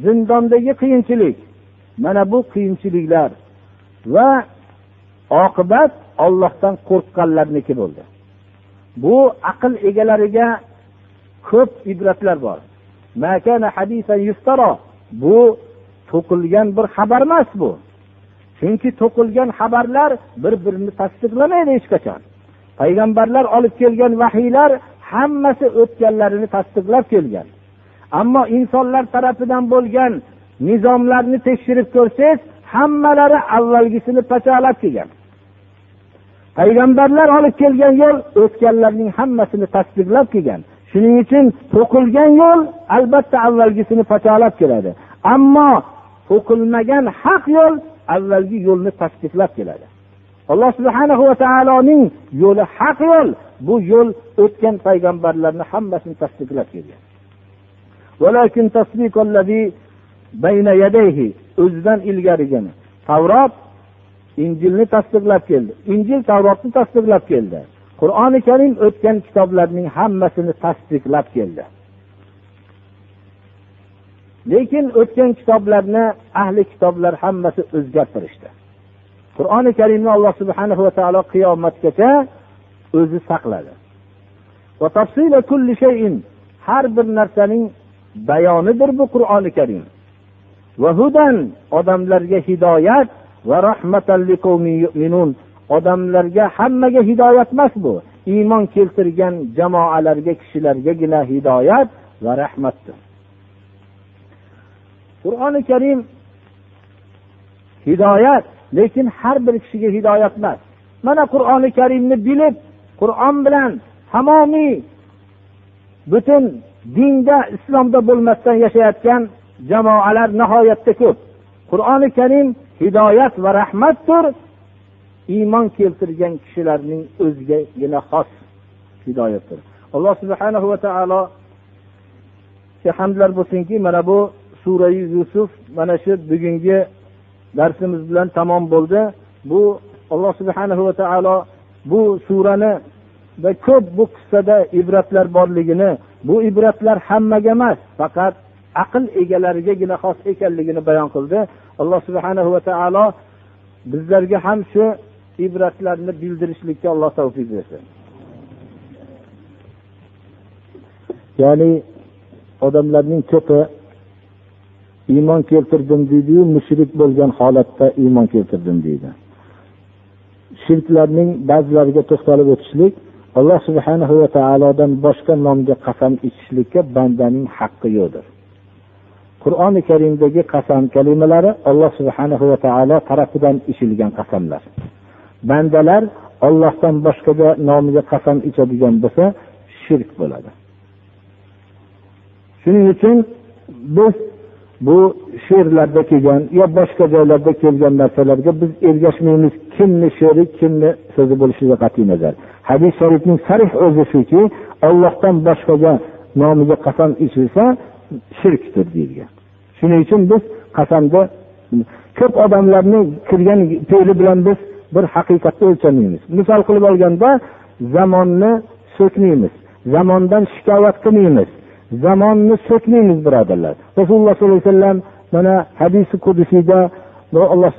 zindondagi qiyinchilik mana bu qiyinchiliklar va oqibat ollohdan qo'rqqanlarniki bo'ldi. Bu aql egalariga ko'p ibratlar bor. Bu to'qilgan bir xabar emas bu. Chunki to'qilgan xabarlar bir birini tasdiqlamaydi hech qachon. Payg'ambarlar olib kelgan vahiylar hammasi o'tganlarini tasdiqlab kelgan. Ammo insonlar tarafidan bo'lgan nizomlarni tekshirib ko'rsangiz hammalari avvalgisini pachalab kelgan. Payg'ambarlar olib kelgan yo'l o'tganlarning hammasini tasdiqlab kelgan. Shuning uchun to'qilgan yo'l albatta avvalgisini pachalab keladi. Ammo to'qilmagan haq yo'l avvalgi yo'lni tasdiqlab keladi. Alloh subhana va taoloning yo'li haq yo'l bu yo'l o'tgan payg'ambarlarni hammasini tasdiqlab kelgan. O'zidan ilgarigini tavrot injilni tasdiqlab keldi. Injil tavrotni tasdiqlab keldi. Qur'oni karim o'tgan kitoblarning hammasini tasdiqlab keldi. Lekin o'tgan kitoblarni ahli kitoblar hammasi o'zgartirishdi. Qur'oni karimni alloh subhana va taolo qiyomatgacha o'zi saqladi. Har bir narsaning bayonidir bu qur'oni karim. Va hudan odamlarga hidoyat va rahmatan odamlarga hammaga hidoyat emas bu. Iymon keltirgan jamoalarga kishilargagina hidoyat va rahmatdir. Qur'oni karim hidoyat lekin har bir kishiga hidoyat emas. Mana qur'oni karimni bilib qur'on bilan tamomiy butun dinda islomda bo'lmasdan yashayotgan jamoalar nihoyatda ko'p. Qur'oni karim hidoyat va rahmatdir. Iymon keltirgan kishilarning o'zigagina xos hidoyatdir. Alloh subhanahu va taolo hamdlar bo'lsinki mana bu surai yusuf mana shu bugungi darsimiz bilan tamom bo'ldi. Bu alloh subhana va taolo bu surani va ko'p bu qissada ibratlar borligini bu ibratlar hammaga emas faqat aql egalarigagina xos ekanligini bayon qildi. Alloh subhana va taolo bizlarga ham shu ibratlarni bildirishlikka alloh tavfiq bersin. Ya'ni odamlarning ko'pi iymon keltirdim deydiyu mushrik bo'lgan holatda iymon keltirdim deydi. Shirklarning ba'zilariga to'xtalib o'tishlik alloh subhana va taolodan boshqa nomga qasam ichishlikka bandaning haqqi yo'qdir. Qur'oni karimdagi qasam kalimalari alloh subhana va taolo tarafidan ichilgan qasamlar. Bandalar ollohdan boshqaga nomiga qasam ichadigan bo'lsa shirk bo'ladi. Shuning uchun biz bu she'rlarda kelgan yo boshqa joylarda kelgan narsalarga biz ergashmaymiz. Kimni she'ri kimni so'zi bo'lishiga qat'iy nazar. Hadis sharifning sarih o'zi shuki ollohdan boshqaga nomiga qasam ichilsa shirkdir deyilgan. Shuning uchun biz qasamda ko'p odamlarni kirgan fe'li bilan biz bir haqiqatni o'lchamaymiz misol qilib olganda zamonni so'kmaymiz zamondan shikoyat qilmaymiz zamonni so'kmaymiz birodarlar. Rasululloh sollallohu alayhi vasallam mana hadisi qudusiyda alloh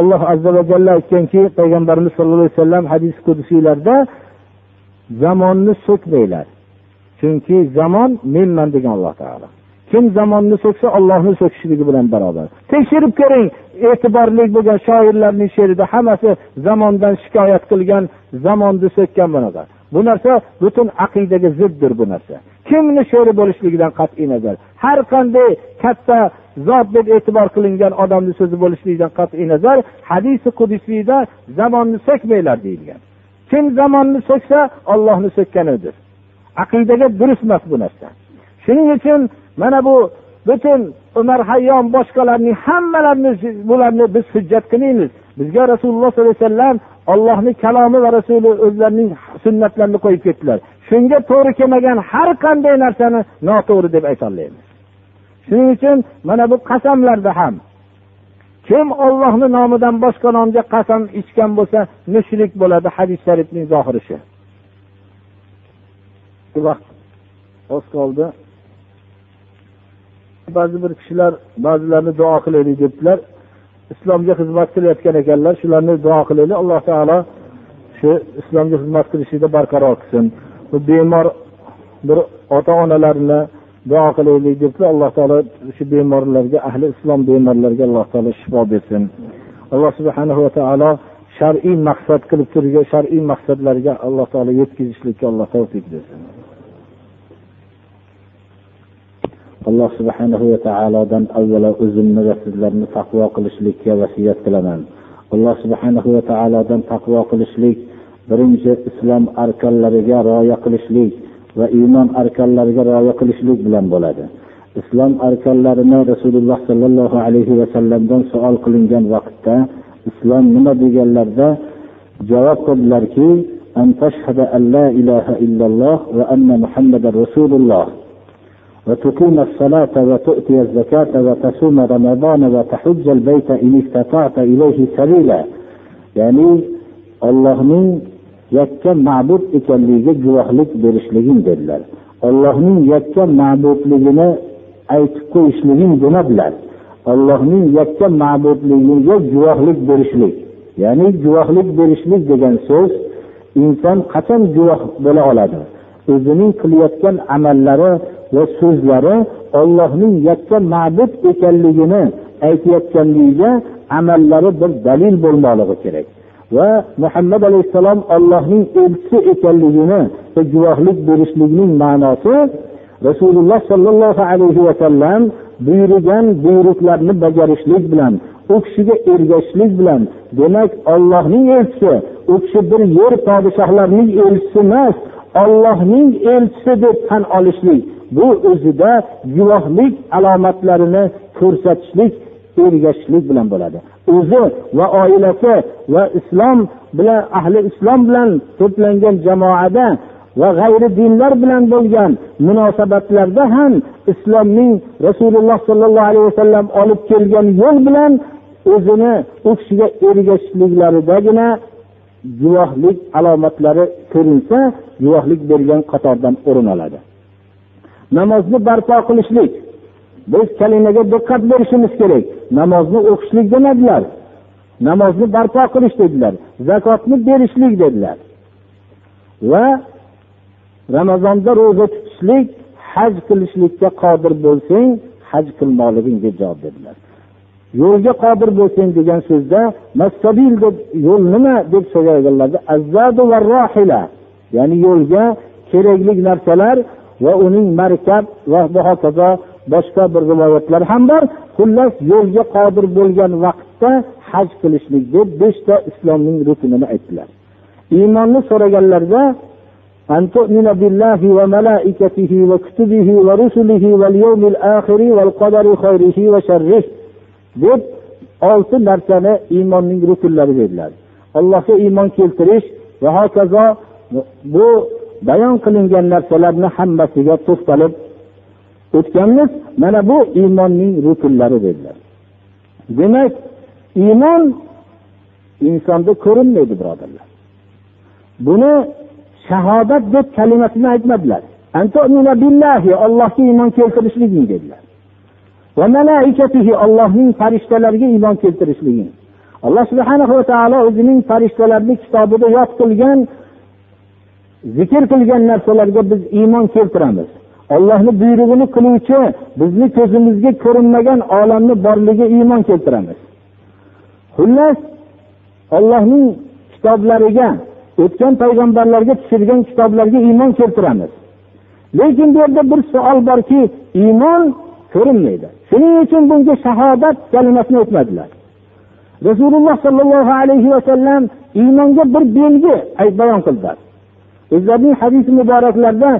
alloh azza va jalla aytganki payg'ambarimiz sallallohu alayhi vasallam hadisi qudusiylarda zamonni so'kmanglar chunki zamon menman degan alloh taolo. Kim zamonni so'ksa ollohni so'kishligi bilan barobar tekshirib ko'ring e'tiborli bo'lgan shoirlarning she'rida hammasi zamondan shikoyat qilgan zamonni so'kkan bunaqa. Bu narsa butun aqidaga ziddir bu narsa. Kimni sho'ri bo'lishligidan qat'iy nazar? Har qanday katta zot deb e'tibor qilingan odamni so'zi bo'lishligidan qat'iy nazar hadisi qudusiyda zamonni so'kmanglar deyilgan. Kim zamonni so'ksa ollohni so'kkanidir aqidaga durustemas bu narsa. Shuning uchun mana bu butun umar hayyom boshqalarning hammalarini bularni biz hujjat qilmaymiz. Bizga rasululloh sollallohu alayhi vasallam ollohni kalomi va rasuli o'zlarining sunnatlarini qo'yib ketdilar. Shunga to'g'ri kelmagan har qanday narsani noto'g'ri deb aytolmaymiz. Shuning uchun mana bu qasamlarda ham kim ollohni nomidan boshqa nomga qasam ichgan bo'lsa mushrik bo'ladi hadis sharifning zohiri shu. Vaqt oz qoldi. Ba'zi bir kishilar ba'zilarni duo qilaylik debdilar. Islomga xizmat qilayotgan ekanlar shularni duo qilaylik. Alloh taolo shu islomga xizmat qilishlikda barqaror qilsin. Bu bemor bir ota onalarni duo qilaylik debdilar. Alloh taolo shu bemorlarga ahli islom bemorlarga alloh taolo shifo bersin. Alloh subhanahu va taolo shar'iy maqsad qilib turgan shar'iy maqsadlarga alloh taolo yetkazishlikka alloh tavfiq bersin. alloh subhanahu va taolodan avvalo o'zimni va sizlarni taqvo qilishlikka vasiyat qilaman. Alloh subhanahu va taolodan taqvo qilishlik birinchi islom arkonlariga rioya qilishlik va iymon arkonlariga rioya qilishlik bilan bo'ladi. Islom arkonlarini rasululloh sollallohu alayhi vasallamdan savol qilingan vaqtda islom nima deganlarda javob qildilarki an an la ilaha illalloh va anna muhammadar rasululloh. وتقيم الصلاة وتؤتي الزكاة وتصوم رمضان وتحج البيت إن استطعت إليه سبيلا. يعني الله من يكا معبود إكالي جوهلك برشلهم دلال الله من يكا معبود لجنا أي تكويش إشلهم جنبلال الله من يكا معبود لجنا جوهلك برشلك يعني جواهلك برشلك دجان سوز إنسان قتم جواهلك بلا أولادة. O'zining qilayotgan amallari va so'zlari ollohning yakka ma'bud ekanligini aytayotganligiga amallari bir dalil bo'lmoqligi kerak. Va muhammad alayhissalom ollohning elchisi ekanligini guvohlik berishlikning ma'nosi rasululloh sollallohu alayhi vasallam buyurgan buyruqlarni bajarishlik bilan u kishiga ergashishlik bilan demak ollohning elchisi u kishi bir yer podshohlarining elchisi emas ollohning elchisi deb tan olishlik bu o'zida guvohlik alomatlarini ko'rsatishlik ergashishlik bilan bo'ladi. O'zi va oilasi va islom bilan ahli islom bilan to'plangan jamoada va g'ayri dinlar bilan bo'lgan munosabatlarda ham islomning rasululloh sollallohu alayhi vasallam olib kelgan yo'l bilan o'zini u kishiga ergashishliklaridagina guvohlik alomatlari ko'rinsa guvohlik bergan qatordan o'rin oladi. Namozni barpo qilishlik. Biz kalimaga diqqat berishimiz kerak. Namozni o'qishlik demadilar. Namozni barpo qilish dedilar. Zakotni berishlik dedilar. Va ramazonda ro'za tutishlik haj qilishlikka qodir bo'lsang haj qilmoqliging deb javob berdilar yo'lga qodir bo'lsang degan so'zda massabil deb yo'l nima deb so'raganlarda azzadu va rohila ya'ni yo'lga kerakli narsalar va uning markab va bu hokazo boshqa bir rivoyatlar ham bor xullas yo'lga qodir bo'lgan vaqtda haj qilishlik deb beshta islomning rukunini aytdilar iymonni so'raganlarda أن تؤمن بالله وملائكته وكتبه ورسله واليوم الآخر والقدر خيره وشره deb olti narsani iymonning rukunlari dedilar allohga iymon keltirish va hokazo bu bayon qilingan narsalarni hammasiga to'xtalib o'tganmiz. Mana bu iymonning rukunlari dedilar. Demak iymon insonda ko'rinmaydi birodarlar. Buni shahodat deb kalimasini aytmadilar. Ollohga iymon keltirishliging dedilar. Va malaikatihi Allohning farishtalariga iymon keltirishligi. Alloh subhanahu va taolo o'zining farishtalarini kitobida yod qilgan zikr qilgan narsalarga biz iymon keltiramiz. Ollohni buyrug'ini qiluvchi bizni ko'zimizga ko'rinmagan olamni borligiga iymon keltiramiz. Xullas ollohning kitoblariga o'tgan payg'ambarlarga tushirgan kitoblarga iymon keltiramiz. Lekin bu yerda bir savol borki iymon ko'rinmaydi. Shuning uchun bunga shahodat kalimasini aytmadilar rasululloh sollallohu alayhi vasallam iymonga bir belgi bayon qildilar. O'zlarining hadisi muboraklarida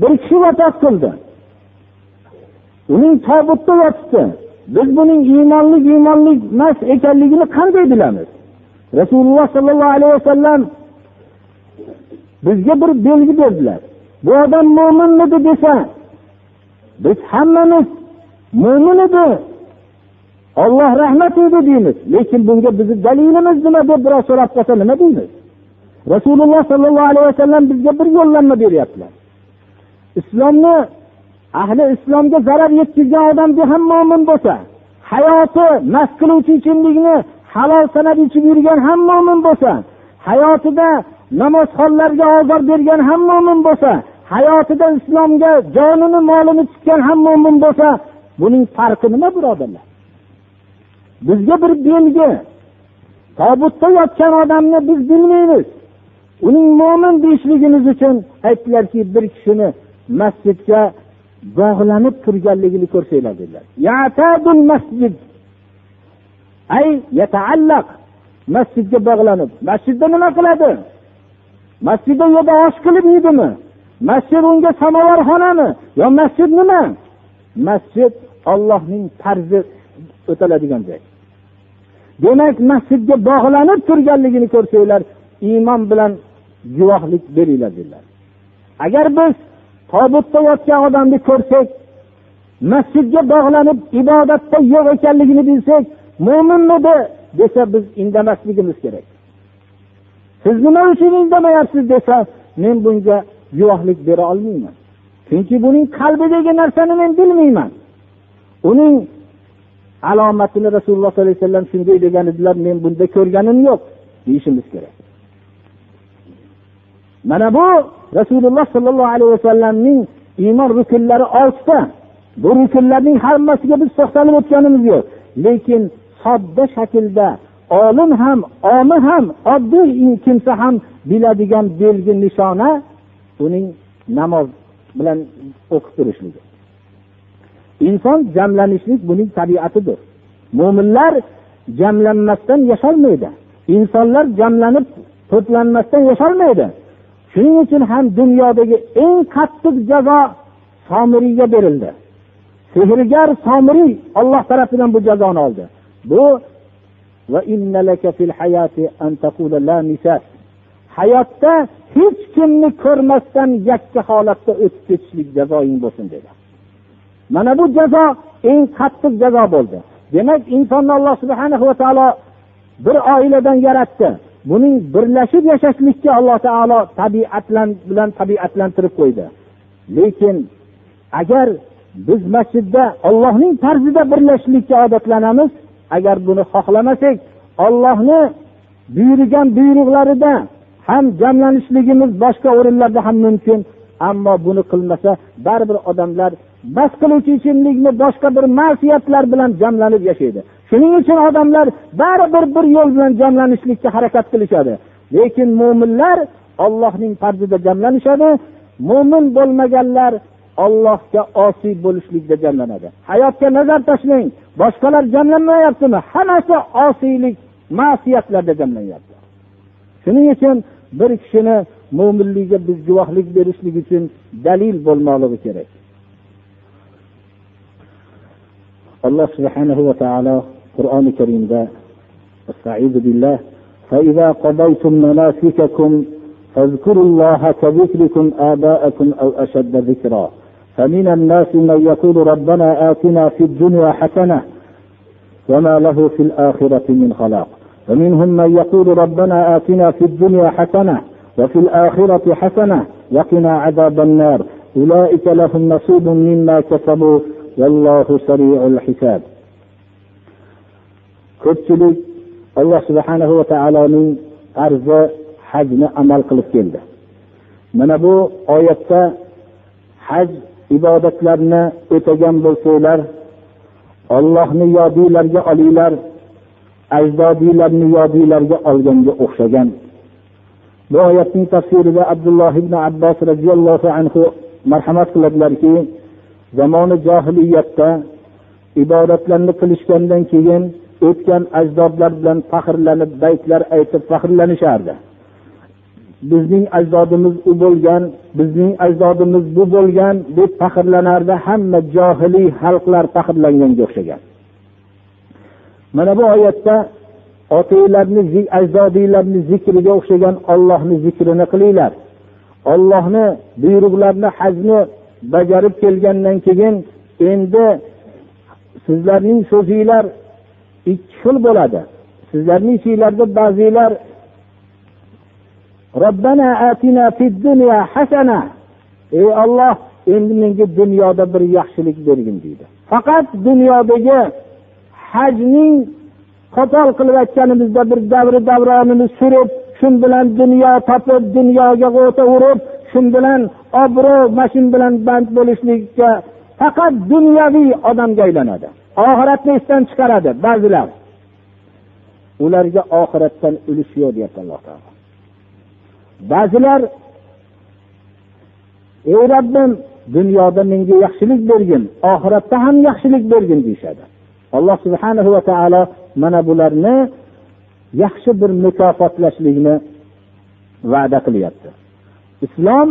bir kishi vafot qildi. Uning tobutda yotibdi. Biz buning iymonlik iymonlik emas ekanligini qanday bilamiz? Rasululloh sollallohu alayhi vasallam bizga bir belgi berdilar. Bu odam mo'minmidi desa biz hammamiz mo'min edi. Olloh rahmat edi deymiz. Lekin bunga bizni dalilimiz nima deb birov so'rab qolsa nima deymiz? Rasululloh sollallohu alayhi vasallam bizga bir yo'llanma beryaptilar. Islomni ahli islomga zarar yetkazgan odamga ham mo'min bo'lsa hayoti mast qiluvchi ichimlikni halol sanab ichib yurgan ham mo'min bo'lsa hayotida namozxonlarga ozor bergan ham mo'min bo'lsa hayotida islomga jonini molini tutgan ham mo'min bo'lsa buning farqi nima birodarlar? Bizga bir belgi. Tobutda yotgan odamni biz bilmaymiz. Uning mo'min deyishligimiz uchun aytdilarki bir kishini masjidga bog'lanib turganligini ko'rsanglar dedilar. Masjid. Ay yataallaq. Masjidga bog'lanib. Masjidda nima qiladi? Masjidda u yerda osh qilib yeydimi? Masjid unga samovarxonami yo masjid nima? Masjid ollohning farzi o'taladigan joy. Demak masjidga bog'lanib turganligini ko'rsanglar iymon bilan guvohlik beringlar dedilar agar biz tobutda yotgan odamni ko'rsak masjidga bog'lanib ibodatda yo'q ekanligini bilsak mo'minmidi desa biz indamasligimiz kerak. Siz nima uchun indamayapsiz desa men bunga guvohlik bera olmayman. Chunki buning qalbidagi narsani men bilmayman. Uning alomatini rasululloh sollallohu alayhi vasallam shunday degan edilar men bunda ko'rganim yo'q deyishimiz kerak. Mana bu rasululloh sollallohu alayhi vasallamning iymon rukunlari oltita. Bu rukunlarning hammasiga biz to'xtalib o'tganimiz yo'q. Lekin sodda shaklda olim ham omi ham oddiy kimsa ham biladigan belgi nishona uning namoz bilan o'qib turishligi. Inson jamlanishlik buning tabiatidir. Mo'minlar jamlanmasdan yasholmaydi. Insonlar jamlanib to'planmasdan yasholmaydi. Shuning uchun ham dunyodagi eng qattiq jazo somiriyga berildi. Sehrgar somiriy olloh tarafidan bu jazoni oldi. Bu hayotda hech kimni ko'rmasdan yakka holatda o'tib ketishlik jazoing bo'lsin dedi. Mana bu jazo eng qattiq jazo bo'ldi. Demak insonni alloh subhana va taolo bir oiladan yaratdi. Buning birlashib yashashlikka alloh taolo tabiat bilan tabiatlantirib qo'ydi. Lekin agar biz masjidda ollohning tarzida birlashishlikka odatlanamiz agar buni xohlamasak ollohni buyurgan buyruqlarida ham jamlanishligimiz boshqa o'rinlarda ham mumkin. Ammo buni qilmasa baribir odamlar bas qiluvchi ichimlikni boshqa bir masiyatlar bilan jamlanib yashaydi. Shuning uchun odamlar baribir bir yo'l bilan jamlanishlikka harakat qilishadi. Lekin mo'minlar ollohning farzida jamlanishadi. Mo'min bo'lmaganlar ollohga osiy bo'lishlikda jamlanadi hayotga nazar tashlang boshqalar jamlanmayaptimi hammasi osiylik masiyatlarda jamlanyapti shuning uchun bir kishini mo'minligiga biz guvohlik berishlik uchun dalil bo'lmoqligi kerak alloh subhanahu va taolo qur'oni karimda billah فإذا قضيتم مناسككم فاذكروا الله كذكركم آباءكم أو أشد ذكرا فمن الناس من يقول ربنا آتنا في الدنيا حسنة وما له في الآخرة من خلاق. ومنهم من يقول ربنا آتنا في الدنيا حسنة وفي الآخرة حسنة وقنا عذاب النار. أولئك لهم نصيب مما كسبوا والله سريع الحساب. ko'pchilik alloh subhanahu va taoloning arzi hajni amal qilib keldi mana bu oyatda haj ibodatlarni o'tagan bo'lsanglar ollohni yodinglarga olinglar ajdodiylarni yodinglarga olganga o'xshagan. Bu oyatning tafsirida abdulloh ibn abbos roziyallohu anhu marhamat qiladilarki zamoni johiliyatda ibodatlarni qilishgandan keyin o'tgan ajdodlar bilan faxrlanib baytlar aytib faxrlanishardi. Bizning ajdodimiz u bo'lgan bizning ajdodimiz bu bo'lgan deb faxrlanardi hamma johiliy xalqlar faxrlanganga o'xshagan. Mana bu oyatda otanglarni ajdodiylarni zikriga o'xshagan ollohni zikrini qilinglar. Ollohni buyruqlarini hajni bajarib kelgandan keyin endi sizlarning so'zinglar ikki xil bo'ladi. Sizlarning ichinglarda ba'zilar robbana atina fid dunya hasana. Ey olloh endi menga dunyoda bir yaxshilik bergin deydi. Faqat dunyodagi hajning qo'pol qilib aytganimizda bir davri davronini surib shu bilan dunyo topib dunyoga g'o'ta urib shu bilan obro' mana shu bilan band bo'lishlikka faqat dunyoviy odamga aylanadi. Oxiratni esdan chiqaradi ba'zilar. Ularga oxiratdan ulush yo'q deyapti alloh taolo. Ba'zilar ey robbim dunyoda menga yaxshilik bergin oxiratda ham yaxshilik bergin deyishadi. Alloh subhanahu va taolo mana bularni yaxshi bir mukofotlashlikni va'da qilyapti. Islom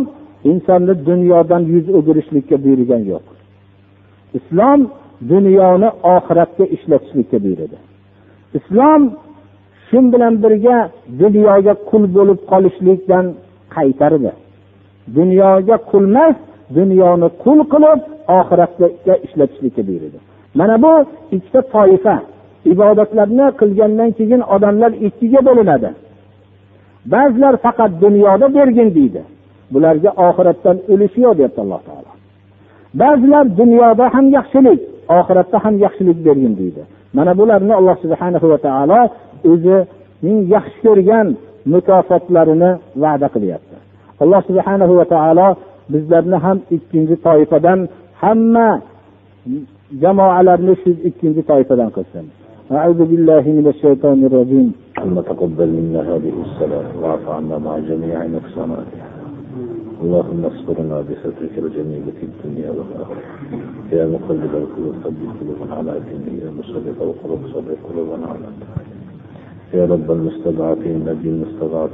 insonni dunyodan yuz o'girishlikka buyurgan yo'q. Islom dunyoni oxiratga ishlatishlikka buyurdi islom shu bilan birga dunyoga qul bo'lib qolishlikdan qaytardi dunyoga qulmas dunyoni qul qilib oxiratga ishlatishlikka buyurdi. Mana bu ikkita toifa. Ibodatlarni qilgandan keyin odamlar ikkiga bo'linadi. Ba'zilar faqat dunyoda bergin deydi. Bularga oxiratdan ulush yo'q deyapti alloh taolo. Ba'zilar dunyoda ham yaxshilik oxiratda ham yaxshilik bergin deydi. Mana bularni alloh subhana va taolo o'zining yaxshi ko'rgan mukofotlarini va'da qilyapti alloh subhana va taolo bizlarni ham ikkinchi toifadan hamma jamoalarni shu ikkinchi toifadan qilsin أعوذ بالله من الشيطان الرجيم اللهم تقبل منا هذه الصلاة واعف عنا مع جميع نقصاناتها اللهم استرنا بسترك الجميل في الدنيا والآخرة يا مقلب القلوب ثبت قلوبنا على دينك يا مصرف القلوب صرف قلوبنا على يا رب المستضعفين نجي المستضعفين.